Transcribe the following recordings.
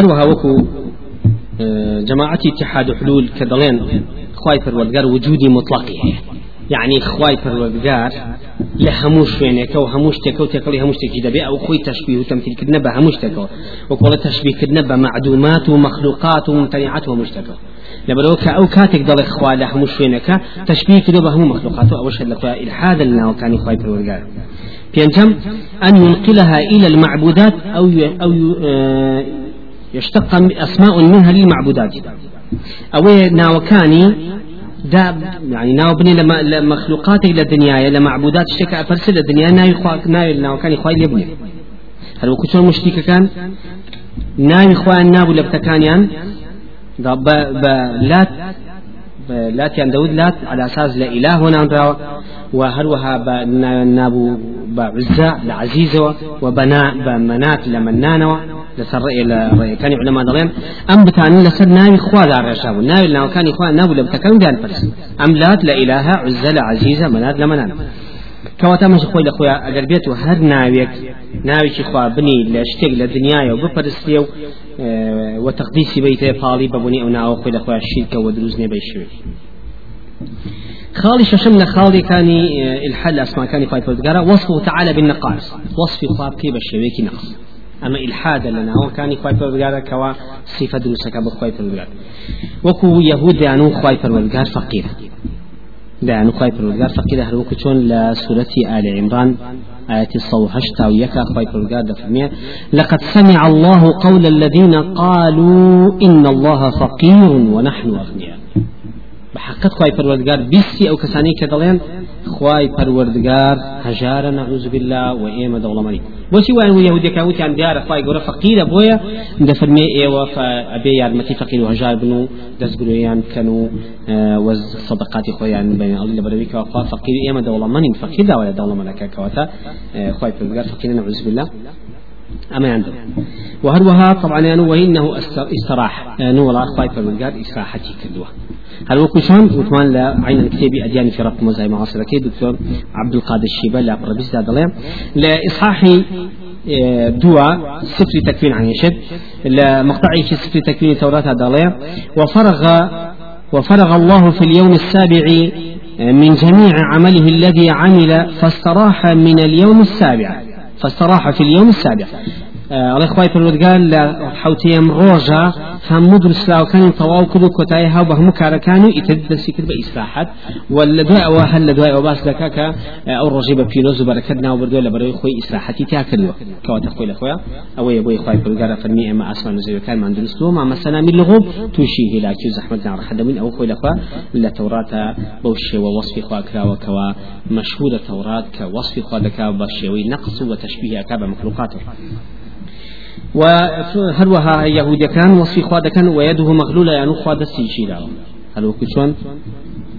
هروها وكو آه، جماعة اتحاد حلول كدلين خواي فرودقار وجودي مطلقي يعني خواي فرودقار لهموش وينك وهموش تكو تكلي هموش تكي دبي أو خوي تشبيه وتمثيل كدنا بهموش تكو وقول تشبيه كدنا بمعدومات ومخلوقات وممتنعات ومش تكو لبروك أو كاتك ضل إخوة لهم شوينك تشبيه كده بهم مخلوقات أو شد لك إلحاد لنا وكان إخوة بالورقال بينتم أن ينقلها إلى المعبودات أو أو آه، يشتق أسماء منها للمعبودات. أو ناوكاني دا يعني ناو بني لما لمخلوقات إلى الدنيا لمعبودات شكا أفرسل الدنيا ناوي خوا ناوي ناو كان إخوة يبني. هل وكتور مشتيك كان؟ ناوي إخوان نابو لبتكانيان ب لات لات يعني داود لات على أساس لا إله هنا وهروها نابو بعزة لعزيزة وبناء بمنات لمنانة. لسر إلى كان علماء دلين أم بتاني لسر ناوي خوا دار رشاب ناوي لو كان إخوان نابو لبتكن دان فرس أم لات لا إله عزة لعزيزة منات لمنانة كواتا مش خوي لخويا اگر بيتو هر ناويك. ناويك خوا بني لشتيق لدنيا وبفرستيو آه وتقديسي بيته فالي ببني أو ناو خوي لخويا الشركة ودروزني بيشوي خالي ششمنا خالي كاني آه الحل أسماء كاني فايت وصفه تعالى بالنقائص وصف خواب كي بشويكي نقص. أما إلحاد لنا هو كان خواي فرودگار كوا صفة دروسك بخواي فرودگار وكو يهود يعني خواي فرودگار فقير. دعنا خواي فرودگار فقير هر وكو لسورة آل عمران آية الصو هشتا ويكا خواي فرودگار دفرمية. لقد سمع الله قول الذين قالوا إن الله فقير ونحن أغنياء. بحقت خواي فرودگار بيسي أو كساني كدلين خواي پروردگار هجار نعوذ بالله وإيما دولماني بوشي وان يهودي كان وتي ديار خواي غورا فقير بويا ده فرمي ايوا فابي يارمتي فقير وهجار بنو دز بنويان كانوا وز صدقات خويا بين الله برويك وفا فقير ايما دولماني فقير دا ولا دولمانك كواتا خواي پروردگار فقير نعوذ بالله. أما عنده وهروها طبعا يعني وإنه استراح. يعني والله خايف من قال إسراحتي كدوة. هل وكشان وثمان لا عين الكتاب أديان في رب مزاي معاصر. كي دكتور عبد القادر الشيبة لا بربيس لا لإصحاح آه، دوا سفر تكوين عن يشد. لمقطعي في سفر تكوين توراة داليا وفرغ وفرغ الله في اليوم السابع آه، من جميع عمله الذي عمل فاستراح من اليوم السابع. فاستراح في اليوم السابع. الله خوای پروردگار لە حوتەیەم ڕۆژە هەموو درسلاوەکانی تەواو کرد و کۆتایی هاو بە هەموو کارەکان و ئیتر دەستی کرد بە ئیسراحەت و لە دوای ئەوە هەر لە دوای ئەو باس دەکا کە ئەو ڕۆژی بە پیرۆز و بەرەکەت ناو بردووە لە بەرەوەی خۆی ئیسراحەتی تا کردووە کەواتە خۆی لە خۆیان ئەوەیە بۆی خوای پروردگارە فەرمی ئێمە ئاسمان و زەویەکانمان دروستووە مامە سەلامی لەغۆب تووشی هیلاکی و زەحمەت ناڕەحەت دەبووین ئەو خۆی لەخوا لە تەوراتە بەو شێوە وەصفی خوا کراوەکەوە مەشهورە تەورات کە وەصفی خوا دەکا بە شێوەی نەقص و تەشبیهەکە بە مخلوقاتەوە وهروها يهود كان وصفي خواد كان ويده مغلولة يعني خواد السيشيرا هل وكشون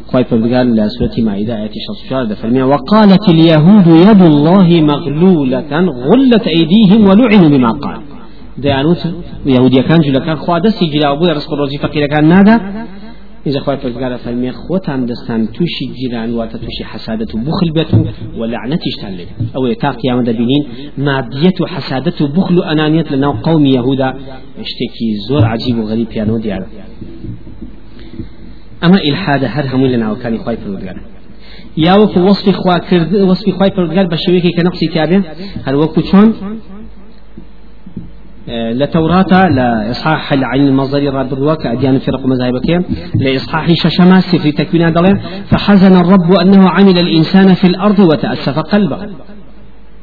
خواهي فبقال لسورة مائدة آية شخص فرمي وقالت اليهود يد الله مغلولة غلت أيديهم ولعنوا بما قال. ديانوت يهودية كان جل كان خواد السيجيرا وبويا رزق الرزي فقير كان نادا. إذا خواهي فبقال فرمي خوتان دستان توشي جيران واتا توشي حسادة بخل بيتو ولعنة اشتال أو يتا قيامة بينين مادية حسادة بخل أنانية لنا قوم يهودا اشتكي زور عجيب وغريب يانو ديارة أما إلحاد هر همون لنا وكان خواهي فبقال يا وكو وصف خوا كرد وصف خواهي فبقال بشويكي كنقصي تابع هل وكو شون لتوراة لإصحاح العين المصدري راد الرواك أديان فرق مذاهبك لإصحاح ششما في تكوين دلين فحزن الرب أنه عمل الإنسان في الأرض وتأسف قلبه.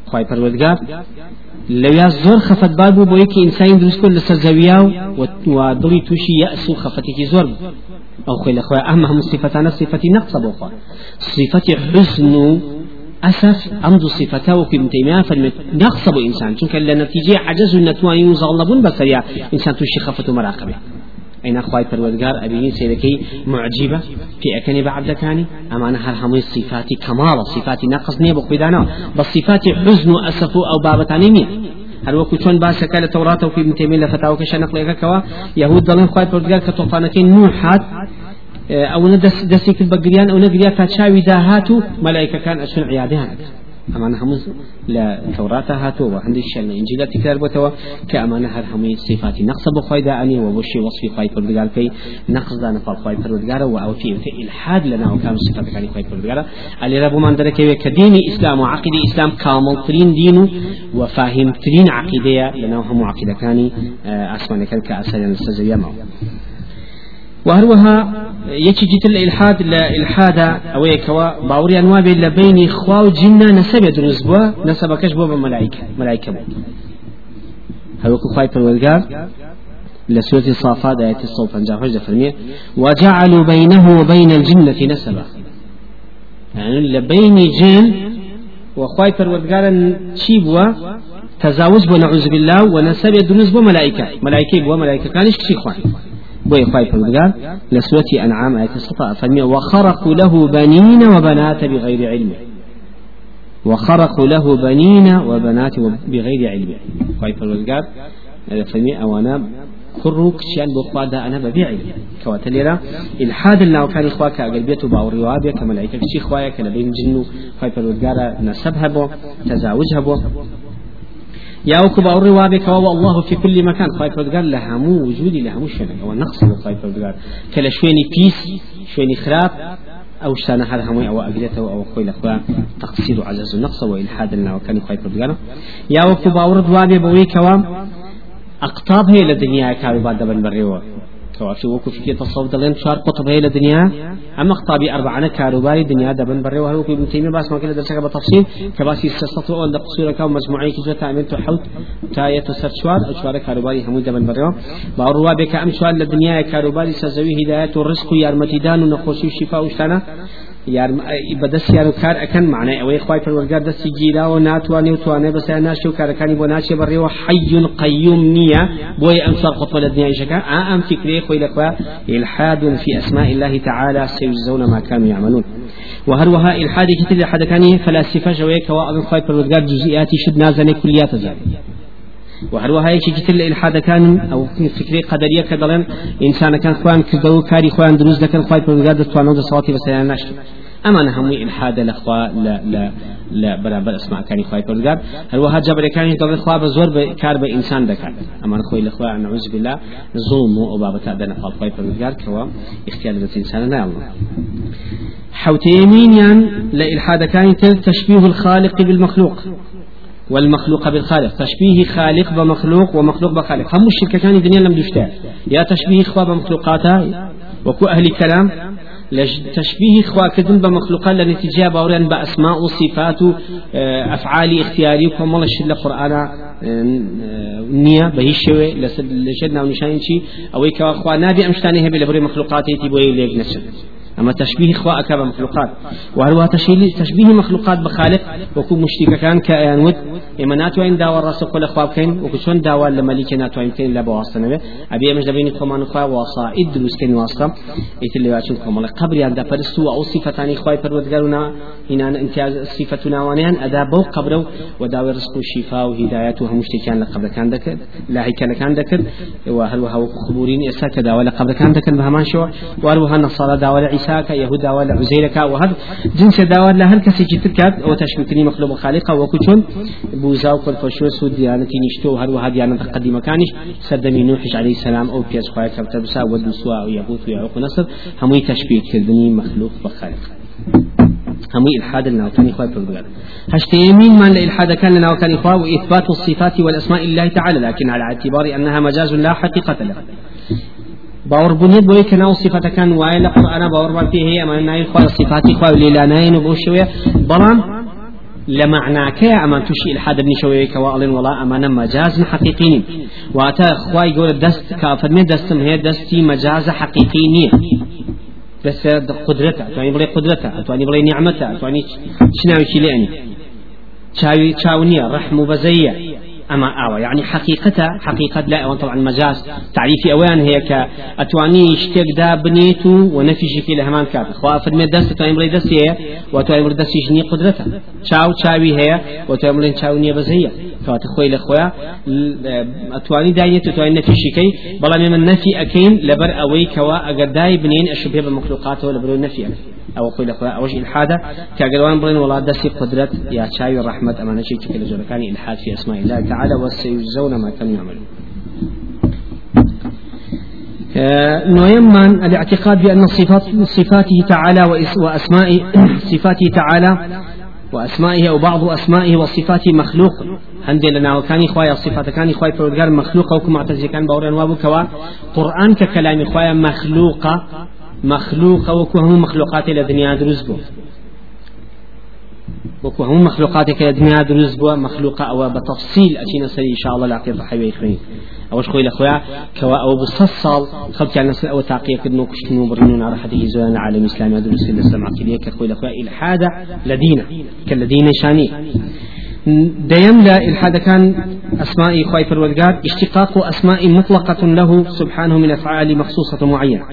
خواهي پروردگار لو زور خفت بابو بو يكي إنسان دروس كل لسر ودلي توشي يأس خفتك زور أو خيل أخوة أهم صفتان صفة نقص بوخوا صفة حزن أسف أمد صفته وكم تيمية فلم نقصب إنسان چونك لنتيجة عجز النتواني وزغلبون بسريع إنسان توشي خفة مراقبة أين أخوي پروردگار أبيين سيدكي معجبة في أكني بعد كاني أما أنا هر همي صفات كمال صفات نقص نيبو خدانا بس صفات حزن وأسف أو بابتاني مين هل وكو چون باسا كالة توراة وفي ابن تيمية لفتاوى كشا نقل كوا يهود ضلين خواهي پروردگار كتوفانكين نوحات أو ندس دسي كل بقريان أو نقريا كاتشاوي داهاتو ملائكة كان أشن عيادها ئەمان هەموو لە تەوراتە هاتووە هەندێک شەر لە ئنجیلا تکرار بۆتەوە کە ئەمانە هەر هەمووی صفاتی نقصە بۆ خۆی داعنی و بۆ شی وەصفی خۆی پروردگارکەی نقصدا نەفڵ خۆی پروردگارە و ئەو فێتە ئلحاد لە ناو کام صفاتەکانی خۆی پروردگارە ئەلێرە بۆمان دەرەکەوێت کە دینی ئیسلام و عقیدی ئیسلام کامڵترین دین و وفاهمترین عقیدەیە لە ناو هەموو عقیدەکانی ئاسمانەکان کە ئاسایان لەسەر زەویەمەوە وهروها يكي جيت الإلحاد لا إلحاد أو يكوا باوري أنواع بين بين خوا وجنة نسب يدرس بوا نسب كش بوا ملائكة بوا. هل وكو خايف الولقار لسورة الصافات آية الصوت أنجا فرمية وجعلوا بينه وبين الجنة نسبا. يعني لبين جن وخواي فرودقارا تشيبوا تزاوج بو نعوذ بالله ونسب يدرس بو ملائكة. ملائكة بو ملائكة كانش كشي خواي. بوي خواي فرودقار لسورة أنعام آية الصفاء فرمي وخرقوا له بنين وبنات بغير علم. وخرقوا له بنين وبنات بغير علم. خواي فرودقار فرمي أوانا كرو كشيان بخوا أنا ببيعي. كواتليرا إلحاد الله كان إخوا كأقلبية باو الروابية كملائكة كشي خوايا كنبين جنو. خواي فرودقار نسبها بو تزاوجها بو يا وكبا الروابك الله في كل مكان. خايف قال لها مو وجودي لها مو شنك أو نقص خايف قال. كلا شويني بيس شويني خراب. أو شان هذا همي أو اجلته أو خوي الاخوان تقصير عجز النقص والحاد لنا وكان خايف قال. يا وكبا الروابي بوي كوام اقطاب هي للدنيا كانوا بعد بن بريوه وكو في تصوف دلين شار قطب هي للدنيا أما خطابي أربعة كاروباري دنيا دبن بري وهو في ابن تيمية باس ما كده درسك بتفصيل. كباسي استطاعوا أن قصورة كم مجموعي كذا تعمل تحوت. تاية تسر شوار شوار كاروباري هم دبن بري باروا بك أم شوار للدنيا كاروباري سزوي هداية الرزق يارمتدان ونخوشي وشفاء وشتانا. بەدەستیان و کار ئەەکەن معنای ئەوەی خخوای پەروەرگار دەستی ناتوانێ و توانێ بەسییان ناشی و کارەکانی بۆ ناچێ بەڕێوە حەیون قەیوم نییە بۆی ئەم ساڵ خۆتۆ لە دنیایشەکە ئا ئەم فکرێ خۆی لەخوا إلحاد في أسماء الله تعالى سيجزون ما كانوا يعملون وهروها إلحاد كتير لحد كان فلاسفة جويك وأظن خواي پروردگار جزئياتي شد نازني كليات زاني وهروها هيك كتر الإلحاد كان أو فكرة قدرية كدلن إنسان كان خوان كردو كاري خوان دروز دكان خواي پروردگار دستوانو دسواتي بسيان ناشتو أما هم إلحاد الأخوة لا لا لا برابر اسماء كان خواي پروردگار هل وها جبر كان دور خوا بزور بكار بإنسان دكار أما خوي الأخوة نعوذ بالله ظلم وبابة أدنى قال خواي پروردگار كوا إختيار الإنسان لا الله حوتيمين يعني لإلحاد كان تشبيه الخالق بالمخلوق. والمخلوق بالخالق. تشبيه خالق بمخلوق ومخلوق بخالق. هم الشركة كان الدنيا لم دشتا يا تشبيه إخوة بمخلوقاتها وكو أهل الكلام تشبيه إخوة كذن بمخلوقات لنتيجة باوريان بأسماء وصفات أفعال اختياري وكم الله الشد القرآن آه، نية بهي الشوي لشدنا ونشان شي أو إخوة أخوة نابي أمشتاني هبي لبري مخلوقاتي تبوي ليك نسل أما تشبيه إخوة أكاب مخلوقات وهو تشبيه مخلوقات بخالق وكو مشتك كان كأيان ود إما ناتو عين داوى الرسول كل أخواب كين وكشون داوى لمليك ناتو عين كين لا بواسطة نبي. أبي أمش دبيني كمان أخوة وصائد دروس كين واسطة. إتلي واشون كمان قبر عند فرسوا أو صفتان إخوة پروردگارنا هنا امتياز صفتنا وانيان أدا بو قبره وداوى رزق وهدايته هم مشتكيان لقبر كان دكت لا هيك كان دكت وهل وهو خبورين إساك داوى لقبر كان دكت بهمان شو وهل النصارى داوى عيسى يهود داوى لعزيرك وهذا جنس داوى لهل كسي جتركات وتشمكني مخلوق خالقه وكتون بوزا وكل فشوس وديانتي نشتو هل وهذا ديانة قديمة كانش سدمي نوح عليه السلام أو بيز خوايا كبتبسا ودوسوا أو يغوث ويعوق نصر. هم تشبيه كردني مخلوق بخالق هم إلحاد لنا وكان إخوة بردقال هشت يمين من الإلحاد كان لنا وكان إخوة وإثبات الصفات والأسماء لله تعالى لكن على اعتبار أنها مجاز لا حقيقة له. باور بنيت بوي كنا صفة كان وائل القرآن باور بانتي هي أما نايل خوا صفاتي خوا وليلانين وبوشوية. بلان لمعنى كي أما تشي الحد ابن شوي كوالين ولا أما مجاز حقيقي واتا خواي يقول دست كافر من دستم هي دستي مجاز حقيقي بس قدرته تواني بلي قدرته تواني بلي نعمته تواني شناوي شي لأني. شاوي شاونية رحم بزية أما آوى. يعني حقيقة حقيقة لا وان طبعا مجاز. تعريفي أوان هي ك أتواني اشتك دا بنيتو ونفي شكي لهمان كات خوا فرمي دست تو امري دست هي وتو امري دست يجني قدرتها شاو شاوي هي وتو امري شاو نية كوات خوي لخويا أتواني داينة تواني نفي شكي بلا من نفي أكين لبر أوي كوا أقر داي بنين أشبه بمخلوقاته لبرو نفي أكين أو قيل أخوة أوج إلحاد كأجروان برين ولا دسي قدرة يا شاي الرحمة أما نشي كل جل كان إلحاد في أسماء الله تعالى وسيجزون ما كانوا يعملون آه، نويمان الاعتقاد بأن صفات صفاته تعالى وأسماء صفاته تعالى وأسمائه أو بعض أسمائه وصفاته مخلوق هندي لنا وكان خوايا صفات كان خوايا فرودگار مخلوق أو كما كان باورين وابو كوا قرآن ككلام خوايا مخلوقة مخلوقة وكوهم مخلوقات الدنيا دروز وكو هم مخلوقاتك الدنيا دروز بوا مخلوقة أو بتفصيل أشينا سري إن شاء الله لعقيد حيوي خير أوش خوي الأخويا كوا أو بصصال خبت يعني نسل أو تعقية كدنو كشتنو برنون على حد زوان عالم إسلام هذا الرسول الإسلام عقيدية كخوي الأخويا إلحاد لدينا كالذين شاني ديم لا إلحاد كان أسماء خواي فرودقار اشتقاق أسماء مطلقة له سبحانه من أفعال مخصوصة معينة.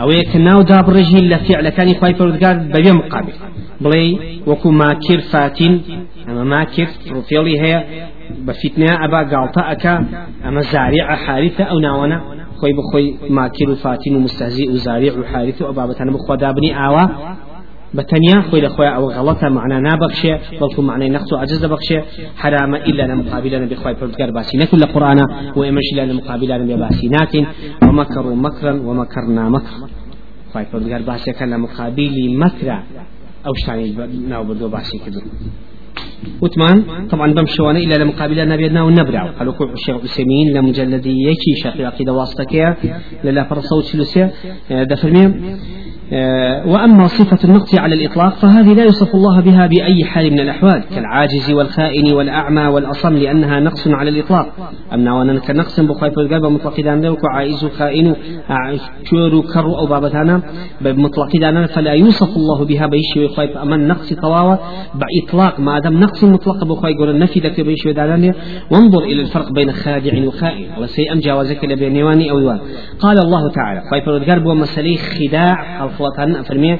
أو يكناو داب رجل لفعل كان خواي فرودقار ببيع مقابل بلي وكو ماكر فاتن أما ماكر رفيلي هي بفتنة أبا قالتا أما زارع حارثة أو ناونا خوي بخوي ماكر فاتن ومستهزئ وزارع حارثة أبابتنا بخوا دابني آوا. بتنيا خوي لخويا أو غلطة معنا نابخشة بلكم معنى نقص عجز بخشة حرام إلا مقابلنا بخوي بردقار باسي. نكل القرآن وإمش إلا مقابلنا باسي لكن ومكروا مكرا ومكرنا مكرا خوي بردقار باسي كان مقابلي مكرا. أو شتاني ناو بدو باسي كدو. وثمان طبعا بمشوانا إلا لمقابل نبينا والنبرع قالوا كل الشيخ العثيمين لمجلد يكي شيخ العقيدة واسطة للا فرصوت سلسة دفرمي آه، وأما صفة النقص على الإطلاق فهذه لا يوصف الله بها بأي حال من الأحوال كالعاجز والخائن والأعمى والأصم لأنها نقص على الإطلاق. أما وأنا كنقص بخايف القلب مطلق دان عائز خائن شور كر أو بابتانا بمطلق دان فلا يوصف الله بها بيش وخايف أما النقص طواوة بإطلاق ما دام نقص مطلق بخاي يقول النفي لك بيش ودان وانظر إلى الفرق بين خادع وخائن. وسيأم جاوزك لبينيواني أو يوان. قال الله تعالى خايف القلب ومسلي خداع خواتان فرمي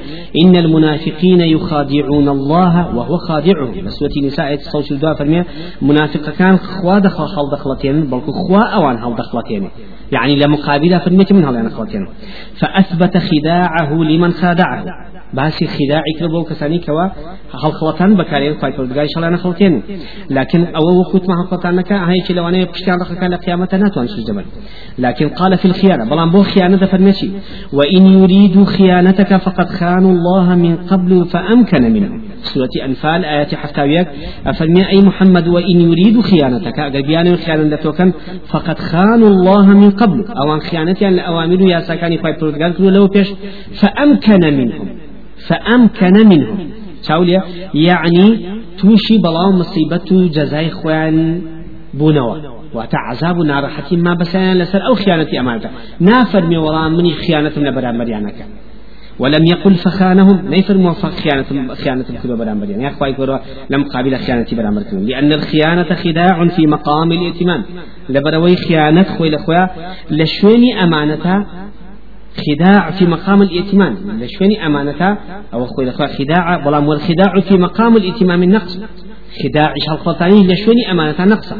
إن المنافقين يخادعون الله وهو خادعهم بس وتي نساء صوت الدعاء فرمي منافق كان خوا دخل خل دخلتين بل خوا أوان هل دخلتين. يعني لمقابلة فرمي من هل يعني خلتين فأثبت خداعه لمن خادعه. باسی خداعی کرد بۆ کەسانی کەوا هەڵخڵەتان بەکارێن خی پردگای شڵە نەخڵتێن لكن ئەوە وەکوتمە هەڵخڵەتانەکە هەیەکی لەوانەیە پشتیان ڕخەکان لە قیامەتە ناتوان سوز دەبن لكن قال في الخيانة بلان بو خيانة فرمشي وإن يريدوا خيانتك فقد خانوا الله من قبل فأمكن منهم سورة أنفال آيات حفتاويك أفرمي أي محمد وإن يريد خيانتك أقل خيانة لتوكن فقد خانوا الله من قبل. أو أن خيانتي أن الأوامر يا ساكاني فاي بروتغال لو بيش فأمكن منهم. فأمكن منهم. شاوليا يعني توشي بلاو مصيبة جزاي خوان بونوا. واتا عذاب ناراحتي ما بسيان لسر أو خيانتي أمانتا نافرمي ولا مني خيانة من برامريانك ولم يقل فخانهم. نيفر موفق خيانة خيانة كتب برامبر يعني أخوة يقولوا لم قابل خيانة برامبر لأن الخيانة خداع في مقام الائتمان لبروي خيانة خوي الأخوة لشويني أمانتها خداع في مقام الائتمان لشويني أمانتها أو أخوي الأخوة خداع بلام والخداع في مقام الائتمام النقص. خداع هەڵخڵەتانی لە شوێنی ئەمانەتە نەقسە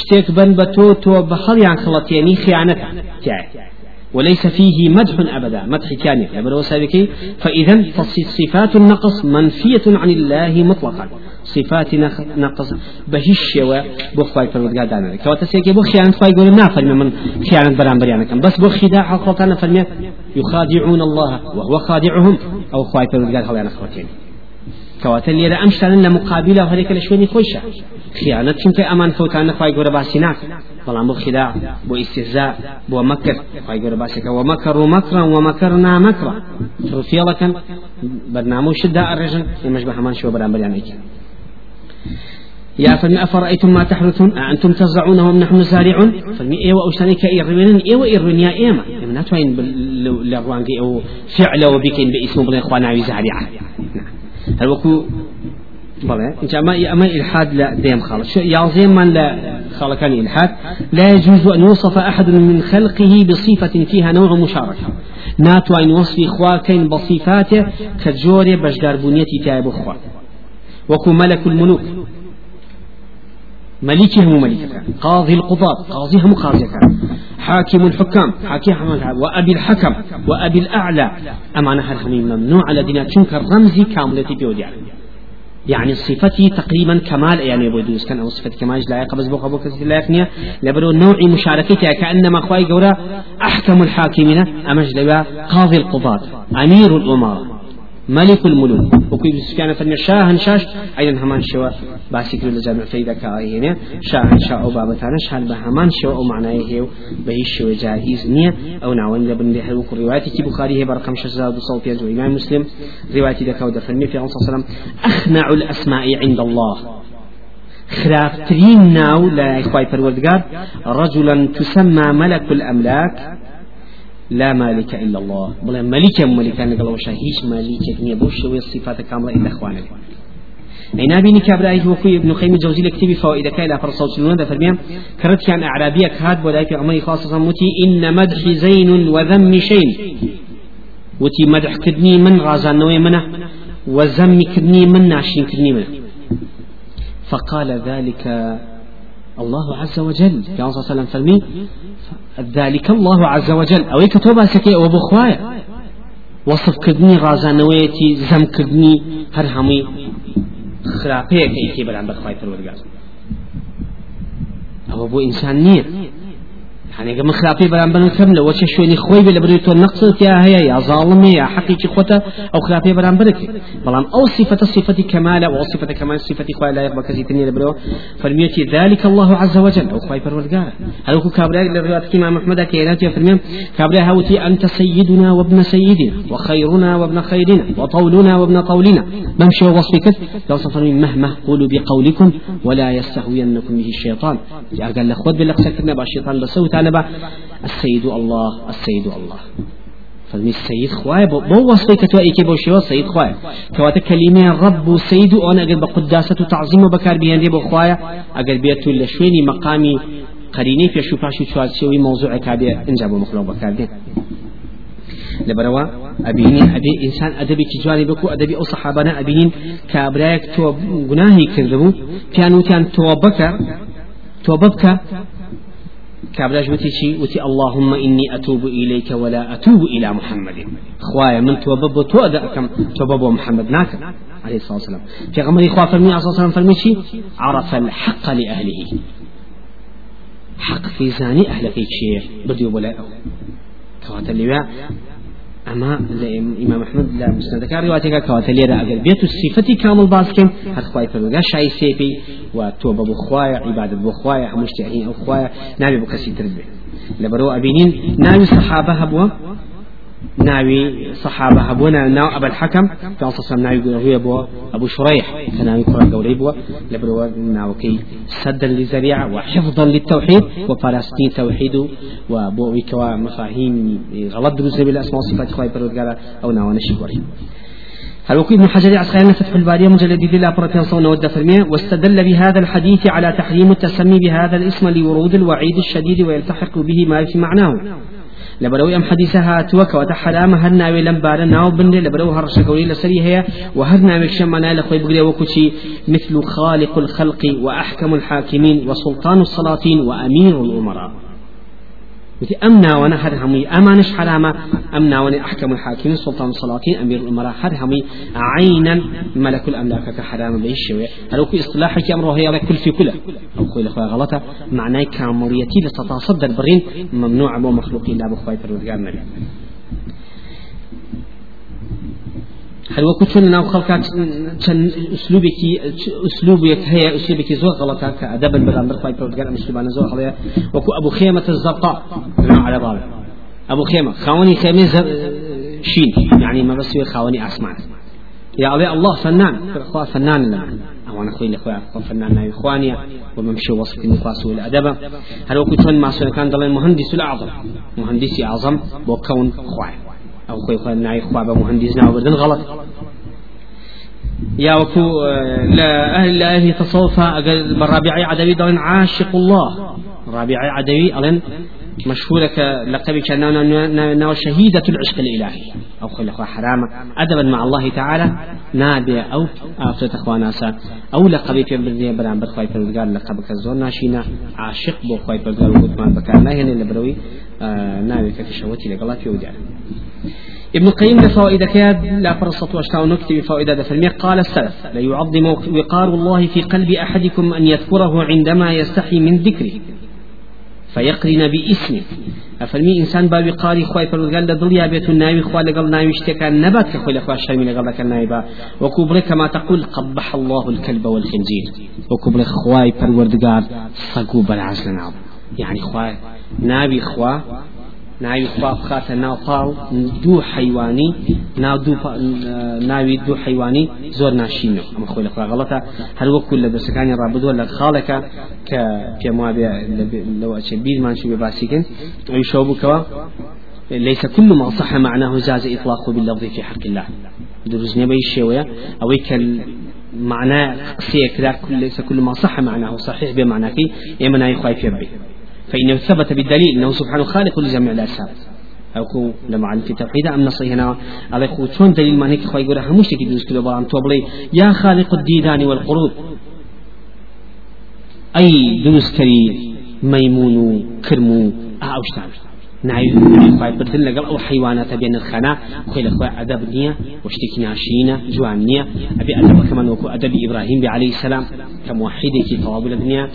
شتێک بن بە تۆ تۆ بە خەڵیان خڵەتێنی خیانەتە وليس فيه مدح أبدا مدح كامل. يبدو سابقي فإذا صفات النقص منفية عن الله مطلقا. صفات نقص بهش و بخواي فرمودگار دانا كواتا سيكي بو خيانة خواي ما فرمي من خيانة بران بريانا بس بو خداع خلطانا فرمي يخادعون الله وهو خادعهم أو خواي فرمودگار هو يعني خوتين كواتا ليرا أمشتان لمقابلة وهذيك لشويني خوشة خيانة چونك أمان فوتان خواي يقول باسيناك بەڵام بۆ خدا بۆ ئیسێزا بۆ مەکرد خی گەورە باسێکە و مەکەڕ و مەکڕە و مەکەرنا مەکڕە فێڵەکەن بەرنامە و شدا ئەڕێژن شوە بەرامبەریانێکی. يا فمي أفرأيتم ما تحرثون أأنتم تزرعونه أم نحن زارعون. فمي إيوة أوشتاني كإيروين إيوة إيروين يا إيما يعني ناتوين لغوانجي أو فعل وبكين باسم بلين إخوانا زارعة هل وكو بلى إن ما أما إلحاد لا ديم خالص. شو يعظم من لا خالق كان إلحاد. لا يجوز أن يوصف أحد من خلقه بصفة فيها نوع مشاركة ناتو أن وصف إخواكين بصفاته كجوري بجدار بنيتي تايب أخوة وكو ملك الملوك. مليكي هم قاضي القضاة. قاضي هم قاضيك حاكم الحكام. حاكم وأبي الحكم. وأبي الأعلى. أما نهر ممنوع على دينا. تنكر رمزي كاملتي بيودي يعني صفتي تقريبا كمال يعني أبو دوس كان أو كمال لا يقبز بو ابو كثير لا يقنيه لبرو نوع مشاركتها كأنما اخواي قولا أحكم الحاكمين امج قاضي القضاة أمير الأمراء. ملك الملوك. وكي سفيان فرمي شاهن شاش أيضا همان شوا باسي كل لجامع فيدا كاهينه. شاهن شا أو بابتانا شان بهمان شوا أو معناه هيو بهي شوا جائز نية. أو نعون لبن له وكل روايتي كي بخاري هي برقم شزاد وصوت يزو إمام مسلم. روايتي دكا ودفرمي في عليه وسلم أخنع الأسماء عند الله. خرافترين ناو لا إخوائي فالوردقار رجلا تسمى ملك الأملاك. لا مالك إلا الله. بلا ملك ملك أنا قال وشا هيش مالك نية بوش الصفات كاملة إلا إخوانا أي نبي نكابرا هو ابن قيم الجوزي لكتب فوائد كايلا فرصوت شنون فرميا كرت كان أعرابية كاد ولا في عمري خاصة متي إن مدح زين وذم شين. وتي مدح كدني من غازان نوي منه وذم كدني من ناشين كدني منه. فقال ذلك الله عز وجل. الله عليه وسلم فرمي ذلك الله عز وجل. أو كتوبة سكي أو بخوايا. وصف كدني غازانويتي زم كدني هر همي خرافيك كي بلان بخواي فرورقاز أو بو إنسان نية. يعني من خلافي بلان بلان كم لو وش شويني خوي بلا بدو تو نقص يا هي يا ظالم يا حقيقي خوتا أو خلافي بلان برك بلان أو صفة صفة كمال أو صفة كمال صفة خوي لا يقبل كزي تنيا لبرو فرميتي ذلك الله عز وجل أو خوي فرولقار هل هو كابرا للرواية كما محمد كينات فرميم كابرا هاوتي أنت سيدنا وابن سيدنا وخيرنا وابن خيرنا وطولنا وابن طولنا بمشي وصفك لو صفرني مهما قولوا بقولكم ولا يستهوينكم به الشيطان قال لخوت باللقسة الشيطان جانبه السيد الله السيد الله. فالمي السيد خواي بو وصفي كتوا ايكي بو شيوا السيد خواي كواتا كلمة رب سيد وأنا أقل بقداسة تعظيم وبكار بيان دي بو خواي أقل بيتو لشويني مقامي قريني في شو فاشو شوال شوي موضوع كابي انجابو مخلوق بكار دي. لبروا أبيني أبي إنسان أدبي تجاري بكو أدبي أو صحابنا أبينين كابرايك تو جناهي كذبوا كانوا كان تو بكر كابلاش وتي شي وتي اللهم إني أتوب إليك ولا أتوب إلى محمد. خوايا من توبب تودأكم توبب محمد ناك عليه الصلاة والسلام. في غمر إخوة فرمي عليه الصلاة والسلام فرمي شي عرف الحق لأهله. حق في زاني أهل في شيء بديو بلا كوات اللي أما إمام أحمد لا مسند كان روايتك كوات اللي أقل بيت الصفة كامل باسكم هر خواي فرمي شاي سيفي وتوبة بخوايا عبادة بخوايا مشتعين أو خوايا نبي بكسي تربي لبرو أبينين نبي صحابة هبوا ناوي صحابة هبونا ناو أبا الحكم. كان صلى ناوي هو أبو أبو شريح. كان كرة قولي بوا لبرو ناو كي سدا للذريعة وحفظا للتوحيد وفلسطين توحيد وبو كوا مفاهيم غلط دروس بالأسماء والصفات خواهي برو أو ناو نشكوري هل وكي ابن حجر عسقلاني فتح البارية مجلد دي برتين صون ود واستدل بهذا الحديث على تحريم التسمي بهذا الاسم لورود الوعيد الشديد ويلتحق به ما في معناه. لبرو ام حديثها توك وتحرام هر ناوي لم بار ناو بند لبرو هر شكوري لسري هي وهر ناوي شمنا لخوي بغري وكشي مثل خالق الخلق وأحكم الحاكمين وسلطان السلاطين وأمير الأمراء. وتي أمنا وأنا هر همي أمانش حرامة أمنا وأنا أحكم الحاكمين سلطان السلاطين أمير الأمراء هر همي. عينا ملك الأملاك كحرامة بيشوي. هل كي إصلاحك أمره هي كل في كله. أو كل أخوة غلطة. معناه كامريتي لتتصدر برين ممنوع أبو مخلوقين لا أخوة فرودقار هل وكو چون ناو خلقا چن اسلوبك اسلوبك هي اسلوبك زور غلطا كادبا بالامر خايف قال مسلمان زور غلطا وكو أبو خيمة الزرقاء على ضابط أبو خيمة خاوني خيمة شين يعني ما بس خاوني اسمان يا علي الله فنان أخوة فنان لنا أو أنا أخوي الاخوة فنان ناوي إخواني. وممشي وصف النفاس والأدب. هل وكو چون ما كان ضل المهندس الأعظم. مهندسي أعظم وكون خواه أو خوي خوي ناي خواب مهندس ناو بردن غلط يا وكو آه، لا أهل الله تصوفا أقل بالرابعي عدوي دلن عاشق الله رابعي عدوي ألن مشهورة لقب كان ناو شهيدة العشق الإلهي أو خل أخوة حرامة أدبا مع الله تعالى نادي أو آفرة أخوة ناسا أو لقب في بردية بران برخواي پروردگار لقب كزور ناشينا عاشق بو خواي پروردگار وقتمان بكار لا هنا لبروي آه نادي كتشوتي لقلات في ودار ابن القيم لفوائد كاد لا فرصة واشتاو نكتب فوائد فرمي قال السلف ليعظم وقار الله في قلب أحدكم أن يذكره عندما يستحي من ذكره فيقرن باسمه. أفرمي إنسان بابي قاري خواي فرودگار لدل بيت الناوي خوا لقل ناوي اشتكى نبات كخوي لخوا شرمي لقل لك النايبا وكبر كما تقول قبح الله الكلب والخنزير. وكبر خواي فرودگار صقو بالعزل يعني خواي ناوي خوا ناوی خوا بخاتە ناو پاڵ دوو حیوانی ناو ناوی دوو حیوانی زۆر ناشینەوە ئەمە خۆی لەخوا غەڵەتە. هەر وەکو لە دەسەکانی ڕابدووە لە خاڵێکە کە پێم وابێ لەوە چێ بیرمان شو باسیکن. ئەوی شەو بووکەوە ليس كل ما صح معناه جاز إطلاقه باللفظ في حق الله. دروز نبي الشيوية أو معنى قصية كذا ليس كل ما صح معناه صحيح بمعنى كي. إما يخايف يبي. فإنه ثبت بالدليل أنه سبحانه خالق لجميع لما عن في توحيد أم نصي هنا. على خو دليل ما هيك خوي يقول همش تجي دوس كده بلان توبلي يا خالق الديدان والقرود أي دوس كري ميمون كرمو أوشتان نعي خوي بدل لقل أو حيوانات بين الخنا خوي لخوي أدب نية واشتكي ناشينا جوان نية أبي أدب كمان وكو أدب إبراهيم عليه السلام. كموحد كي طوابل الدنيا.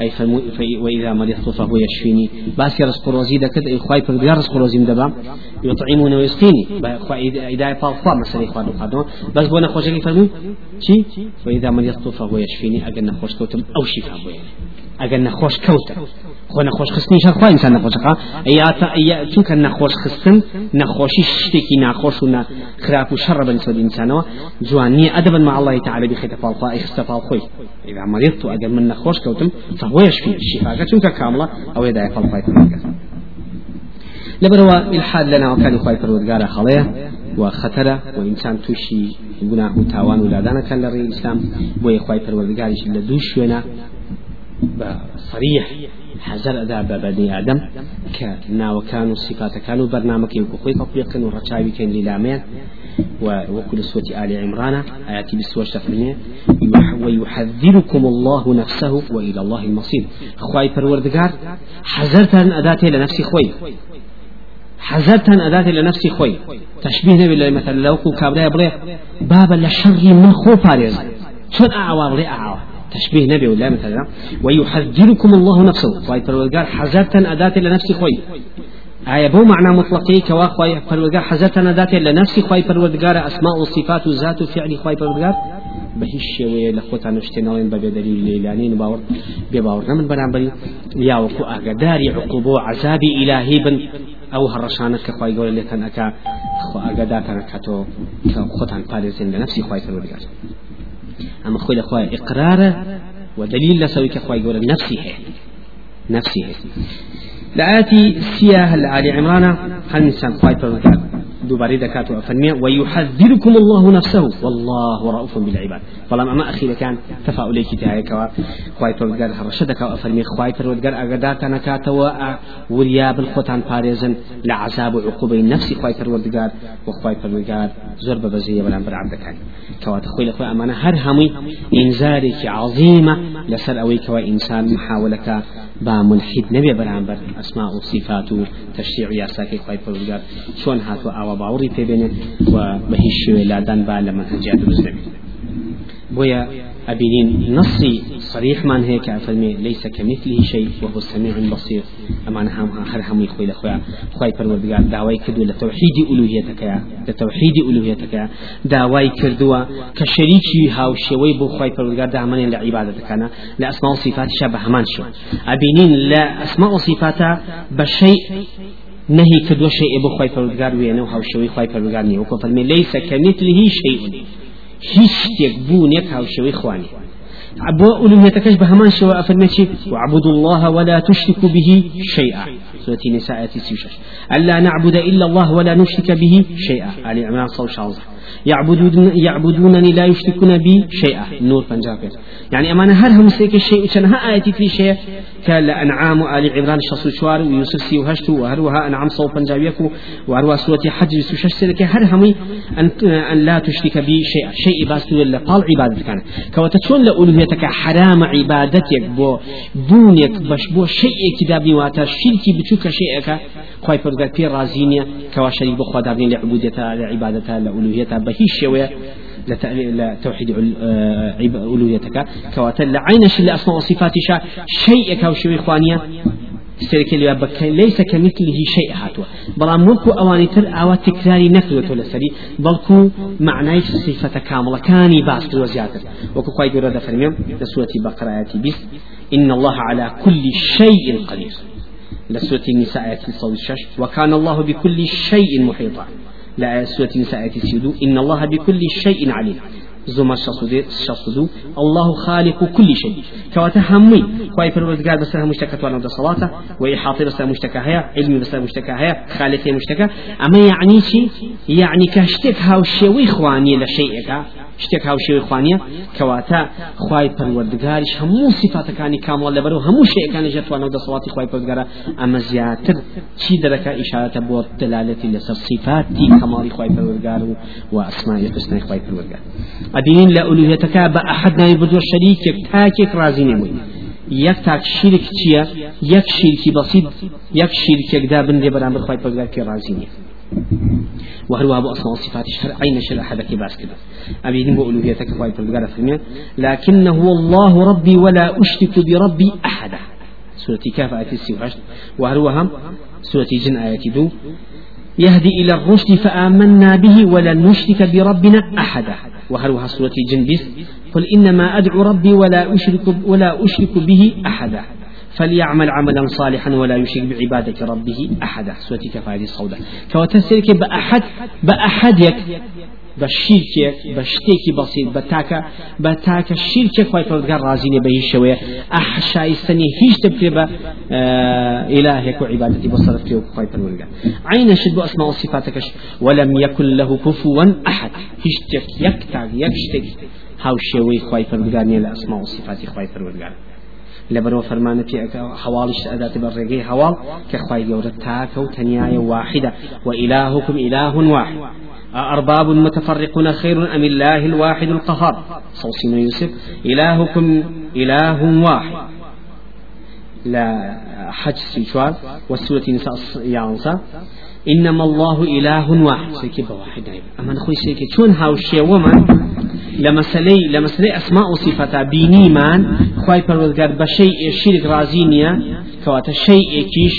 أي فمو وإذا مرضت فهو يشفيني. بس رزق روزي دكت إخوي برديار رزق روزي مدبا يطعمون ويسقيني إذا فالفا مثلا إخوان القادم بس بونا خوشك فرمو شي وإذا مرضت فهو يشفيني. أجل خوش كوتم أو شفاء بوين أجل نخوش كوتم خۆ نەخۆش خستنیشە خوا ئینسان نەخۆشەکە. ئەیا چونکە نەخۆش خستن نەخۆشی شتێکی ناخۆش و خراپ و شەڕە بە نسبەت ئینسانەوە جوان نییە ئەدەبا مع الله تعالى بخيت فالخوا ئیخستە فالخۆی إذا مرضت ئەگەر من نەخۆش کەوتم فهو يشفي چونکە کامڵە ئەو ێدای فالخوای پەروەردگار لبروا الحاد لنا وكان يخاي پروردگار خليه وخطرة وإنسان توشي گناه و تاوان ولادانا كان لري الإسلام ويخاي پروردگارش لدوش ونا حزر أدا بني آدم كنا وكانوا صفات كانوا برنامج يكوخي تطبيقا ورشاوي كان للامين وكل سورة آل عمران آياتي بسورة شفرية ويحذركم الله نفسه وإلى الله المصير خواي حذرت أن أداتي لنفسي خوي حذرت أن أداتي لنفسي خوي تشبيه نبي الله مثلا لو كابريا بري بابا لشر من خو فارز شون أعوى بري أعوى تشبيه نبي ولا مثلا ويحذركم الله نفسه. خواي فرودقار حذرت أداة لنفسي خوي. آية بو معنى مطلقي كوا خواي فرودقار حذرت أداة لنفسي خوي فرودقار أسماء وصفات وذات وفعل خواي فرودقار بهش شوية لخوتا نشتناوين ببدليل ليلانين باور بباور نمن برانبري يا وكو أقداري عقوبو عذابي إلهي بن كخواي قول اللي كان أكا خو أقداتنا كتو كخوتان بالزين لنفسي خواي فرودقار أما خوي لخوي إقراره ودليل لسوي كخوي يقول نفسي هي نفسي هي لآتي سياه الآل عمران هل نسان خوي دوباري دكات وفنمية ويحذركم الله نفسه. والله رؤوف بالعباد. فلما أما أخي كان تفاؤلي كتاعي كوا خواي فرودگار هرشدك وفرمي خواي فرودگار أغدات نكات ورياب الخوتان باريزن لعذاب عقوبة نفسي خواي فرودگار وخواي فرودگار زرب بزية بلان بر عبدك كوا تخوي لخوي أمانة هر همي إنزارك عظيمة لسر أوي كوا إنسان محاولك با ملحد نبي برامبر أسماء وصفات تشريع ياساكي خواي فرودگار شون هاتوا أو باوری پێبێنێت و بە هیچ شوێ لادان با لە منهجات دروست دەبێت بۆیە أبينين نصي صريح من هيك فرمي ليس كمثله شيء وهو السميع البصير. أما أنا هم هر هم يخوي لأخويا. خوي پروردگار دعوي كدو لتوحيد ألوهيتك يا لتوحيد ألوهيتك يا دعوي كردوا كشريكي هاو شوي بو خوي پروردگار دعمانين لعبادتك أنا لأسماء وصفات شبه همان شو أبينين لا أسماء وصفات بشيء نهي كدو شيء ابو خواي فرودگار وينه هاو شوي خواي فرودگار ني وكو فرمي ليس كمثله شيء. هيش تكبون يك هاو شوي خواني عبو ألوهيتكش بهمان شو أفرمي واعبدوا الله ولا تشركوا به شيئا. سورة نساء تسيوشش ألا نعبد إلا الله ولا نشرك به شيئا. علي عمران صلى الله عليه يعبدون يعبدونني لا يشركون بي شيئا. نور بنجابير يعني أمانة هر هم سيك الشيء وشنها آية في شيء كان أنعام آل عمران شصو شوار ويوسف سي وهشت وهروها أنعام صوب بنجابيك وهروها سورة حج سوشش سلك هر همي أن, أن لا تشرك بي شيئا شيء باس ولا قال عبادة كان كواتشون لأولويتك حرام عبادتك بو بونيك باش بو شيء كتابي واتا شركي بتوك شيئك خواهي فرقات في رازينيا كوا شريك بخوا دابنين لعبوديتها لعبادتها لأولويتها بهيش شوية لتوحيد آه، ألوهيتك كواتا لعينش لأسماء وصفات شيء كاو شوي إخوانيا سيرك اللي بك ليس كمثله شيء هاتوا بلا ملكو أواني تر أو تكراري نفذ لسري بلكو معنى صفة كاملة كاني باس وزيادة وكو قايد رد فرميم لسورة بقرة آياتي بس إن الله على كل شيء قدير. لسورة النساء صوت الشش وكان الله بكل شيء محيطا. لا سورة النساء آياتي سيدو إن الله بكل شيء عليم. زمر شصدو الله خالق كل شيء. كواتا همي خواهي فرورزقار بسرها مشتكى وأنا صلاة وإحاطة بسرها مشتكى هيا علمي بسرها مشتكى هيا خالقي مشتكى أما يعني شي يعني كاشتك هاو الشيوي خواني لشيئك شتێک هاوشێوی خوانیە کەواتە خی پەروەردگاریش هەموو سیفاتەکانی کامڵ لەبەر و هەموو شەیەکانی ژەتوانە و دەسەڵاتی خی پەرگەرە ئەمە زیاتر چی دەرەکە؟ ئیشارەتە بۆ دەلالەتی لەسەر سیفاتی کەماڵی خی پەروەرگار و و ئەسمای قسنای خی پەروەرگار ئەبینین لە ئولوهێتەکە بە ئەحد ناوی بردووە شەریکێک تاکێک رازی نەبووی یەک تاک شیرک چییە؟ یەک شیرکی بەسیید یەک شیرکێکدا بندێ بەرامبەر خی پەرگار پێ رازی نیە وهروها أبو أسماء الصفات شهر أين شل أحد كباس كده أبيدين بألوهيتك خواهي في فرمي لكنه الله ربي ولا أشرك بربي أحدا. سورة كاف آية السيوحش وهروها سورة جن آية دو. يهدي إلى الرشد فآمنا به ولن نشرك بربنا أحدا. وهروها سورة جن بس قل إنما أدعو ربي ولا أشرك ولا أشرك به أحدا. فليعمل عملا صالحا ولا يشرك بعبادة ربه أحدا سورة كفاية الصودة. كوتسيرك بأحد بأحدك بشيرك بشتيك بسيط بتاكا بتاكا شيرك خوي فرودگار رازيني به شوية أحشاي سني هيش تبكي آه إلهك وعبادتي بصرف فيه خوي فرودگار عين شد بأسماء وصفاتك ولم يكن له كفوا أحد. هيش تك يكتاك يكشتك هاو شوي خوي فرودگار نيلا أسماء وصفاتي خوي فرودگار لبرو فرمان في حوالش أداة بالرقي حوال كخواي جورة تاك وتنياية واحدة. وإلهكم إله واحد. أرباب متفرقون خير أم الله الواحد القهار؟ صوصين يوسف إلهكم إله واحد. لا حج سيشوار والسورة نساء يانسا. إنما الله إله واحد. سيكي بواحد. أما نخوي سيكي شون هاو الشيء ومن لمسلي لمسلي أسماء وصفات بيني من خواي پروردگار بشيء شرك رازينيا كواتا شيء كيش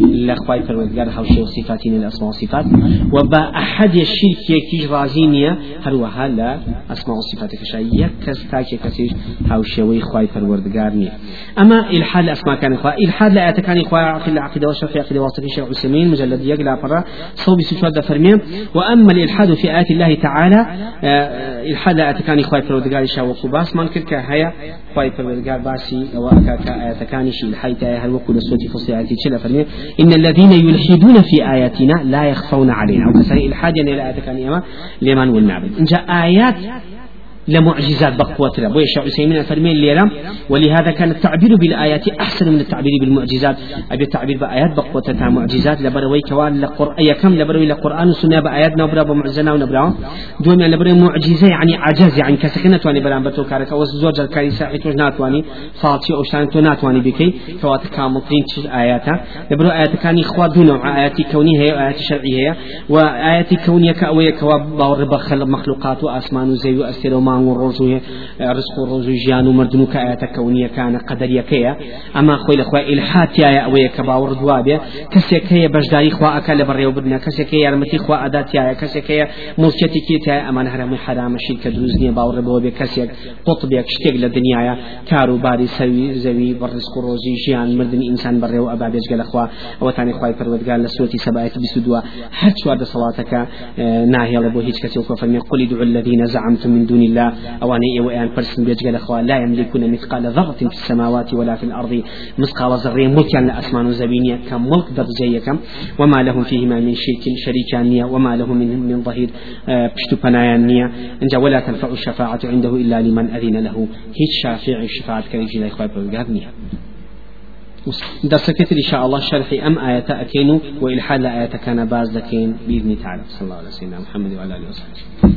لخواي پروردگار هاو شيء وصفاتين الأسماء وصفات وبا أحد الشرك كيش رازينيا هروها لا أسماء وصفات كشا يكس تاكي كسيش هاو شيء خواي پروردگار نيا أما الحال أسماء كان إخوة الحال لا أتكاني إخوة في العقيدة والشرح عقيدة واسطة شيخ عثمين مجلد يقلع فرا. صوبي سوشواد فرميم وأما الإلحاد في آيات الله تعالى إلحاد لا أتكاني إخوة پروردگار شا وقوباس من كرك هيا خواهي پروردگار باسي وأكاك آياتكاني شي الحيط هل وكل سوتي فصل آياتي. چلا فرمي إن الذين يلحدون في آياتنا لا يخفون علينا. أو كسري الحاجة إلى آياتكاني أما لمن والنعبد إن جاء آيات لمعجزات بقوة بوي الشيخ عثيمين فرمين ليرم ولهذا كان التعبير بالآيات أحسن من التعبير بالمعجزات. أبي التعبير بآيات بقوة معجزات. لبروي كوان لقرآن كم لبروي لقرآن وسنة بآيات نبرا بمعجزنا ونبرا. دوم يعني لبروي معجزة يعني عجز يعني كسكنة واني برام بتو كارك أو زوج الكاري ساحي ناتواني فاتي أو شان تو ناتواني بكي. كوات كامل تين آياتها لبروي آيات كان إخوة دون آيات كونية هي آيات شرعية وآيات كونية كأوية كوا باور بخل مخلوقات وأسمان وزي وأسر وما مانگ و ڕۆژوی ڕسق و ڕۆژوی ژیان و مردن و کایەتە کەونیەکانە قەدەریەکەیە ئەما خۆی لەخوای ئلحاتیایە ئەوەیە کە باوەڕ دوابێ کەسێک هەیە بەشداری خوا ئەکە لە بەڕێوەبرنە کەسێک یارمەتی خوا ئەداتیایە کەسێک هەیە مڵکەتێکی تایە ئەمان هەرمی حرامە شیرکە دروست نییە باوەڕ بەوە بێ کەسێک قوتبێک شتێک لە دنیاە کاروباری سەوی زەوی بەڕسق و ڕۆژی ژیان مردن ئینسان بەڕێوە ئەبا بێژگە لەخوا ئەوەتانی خوای پەروەردگار لە سوەتی سەبایەت 22 هەر چوار دەسەڵاتەکە ناهێڵە بۆ هیچ کەسێک وەفەرمی قل ادعوا الذين زعمتم من دون الله. أواني وأن فرس بيجي الأخوة لا يملكون مثقال ذرة في السماوات ولا في الأرض. مثقال ذرة ملكا لأسمان زبينية. كم ملك درجية كم؟ وما لهم فيهما من شرك شريكان وما له من من ظهير بشتو بنايان إن ولا تنفع الشفاعة عنده إلا لمن أذن له. هيج شافع الشفاعة كريجي لا إخوة بلغارنيا درسك إن شاء الله شرح أم آية أكينو وإلحاد آية كان باز بإذن تعالى صلى الله عليه وسلم محمد وعلى آله وصحبه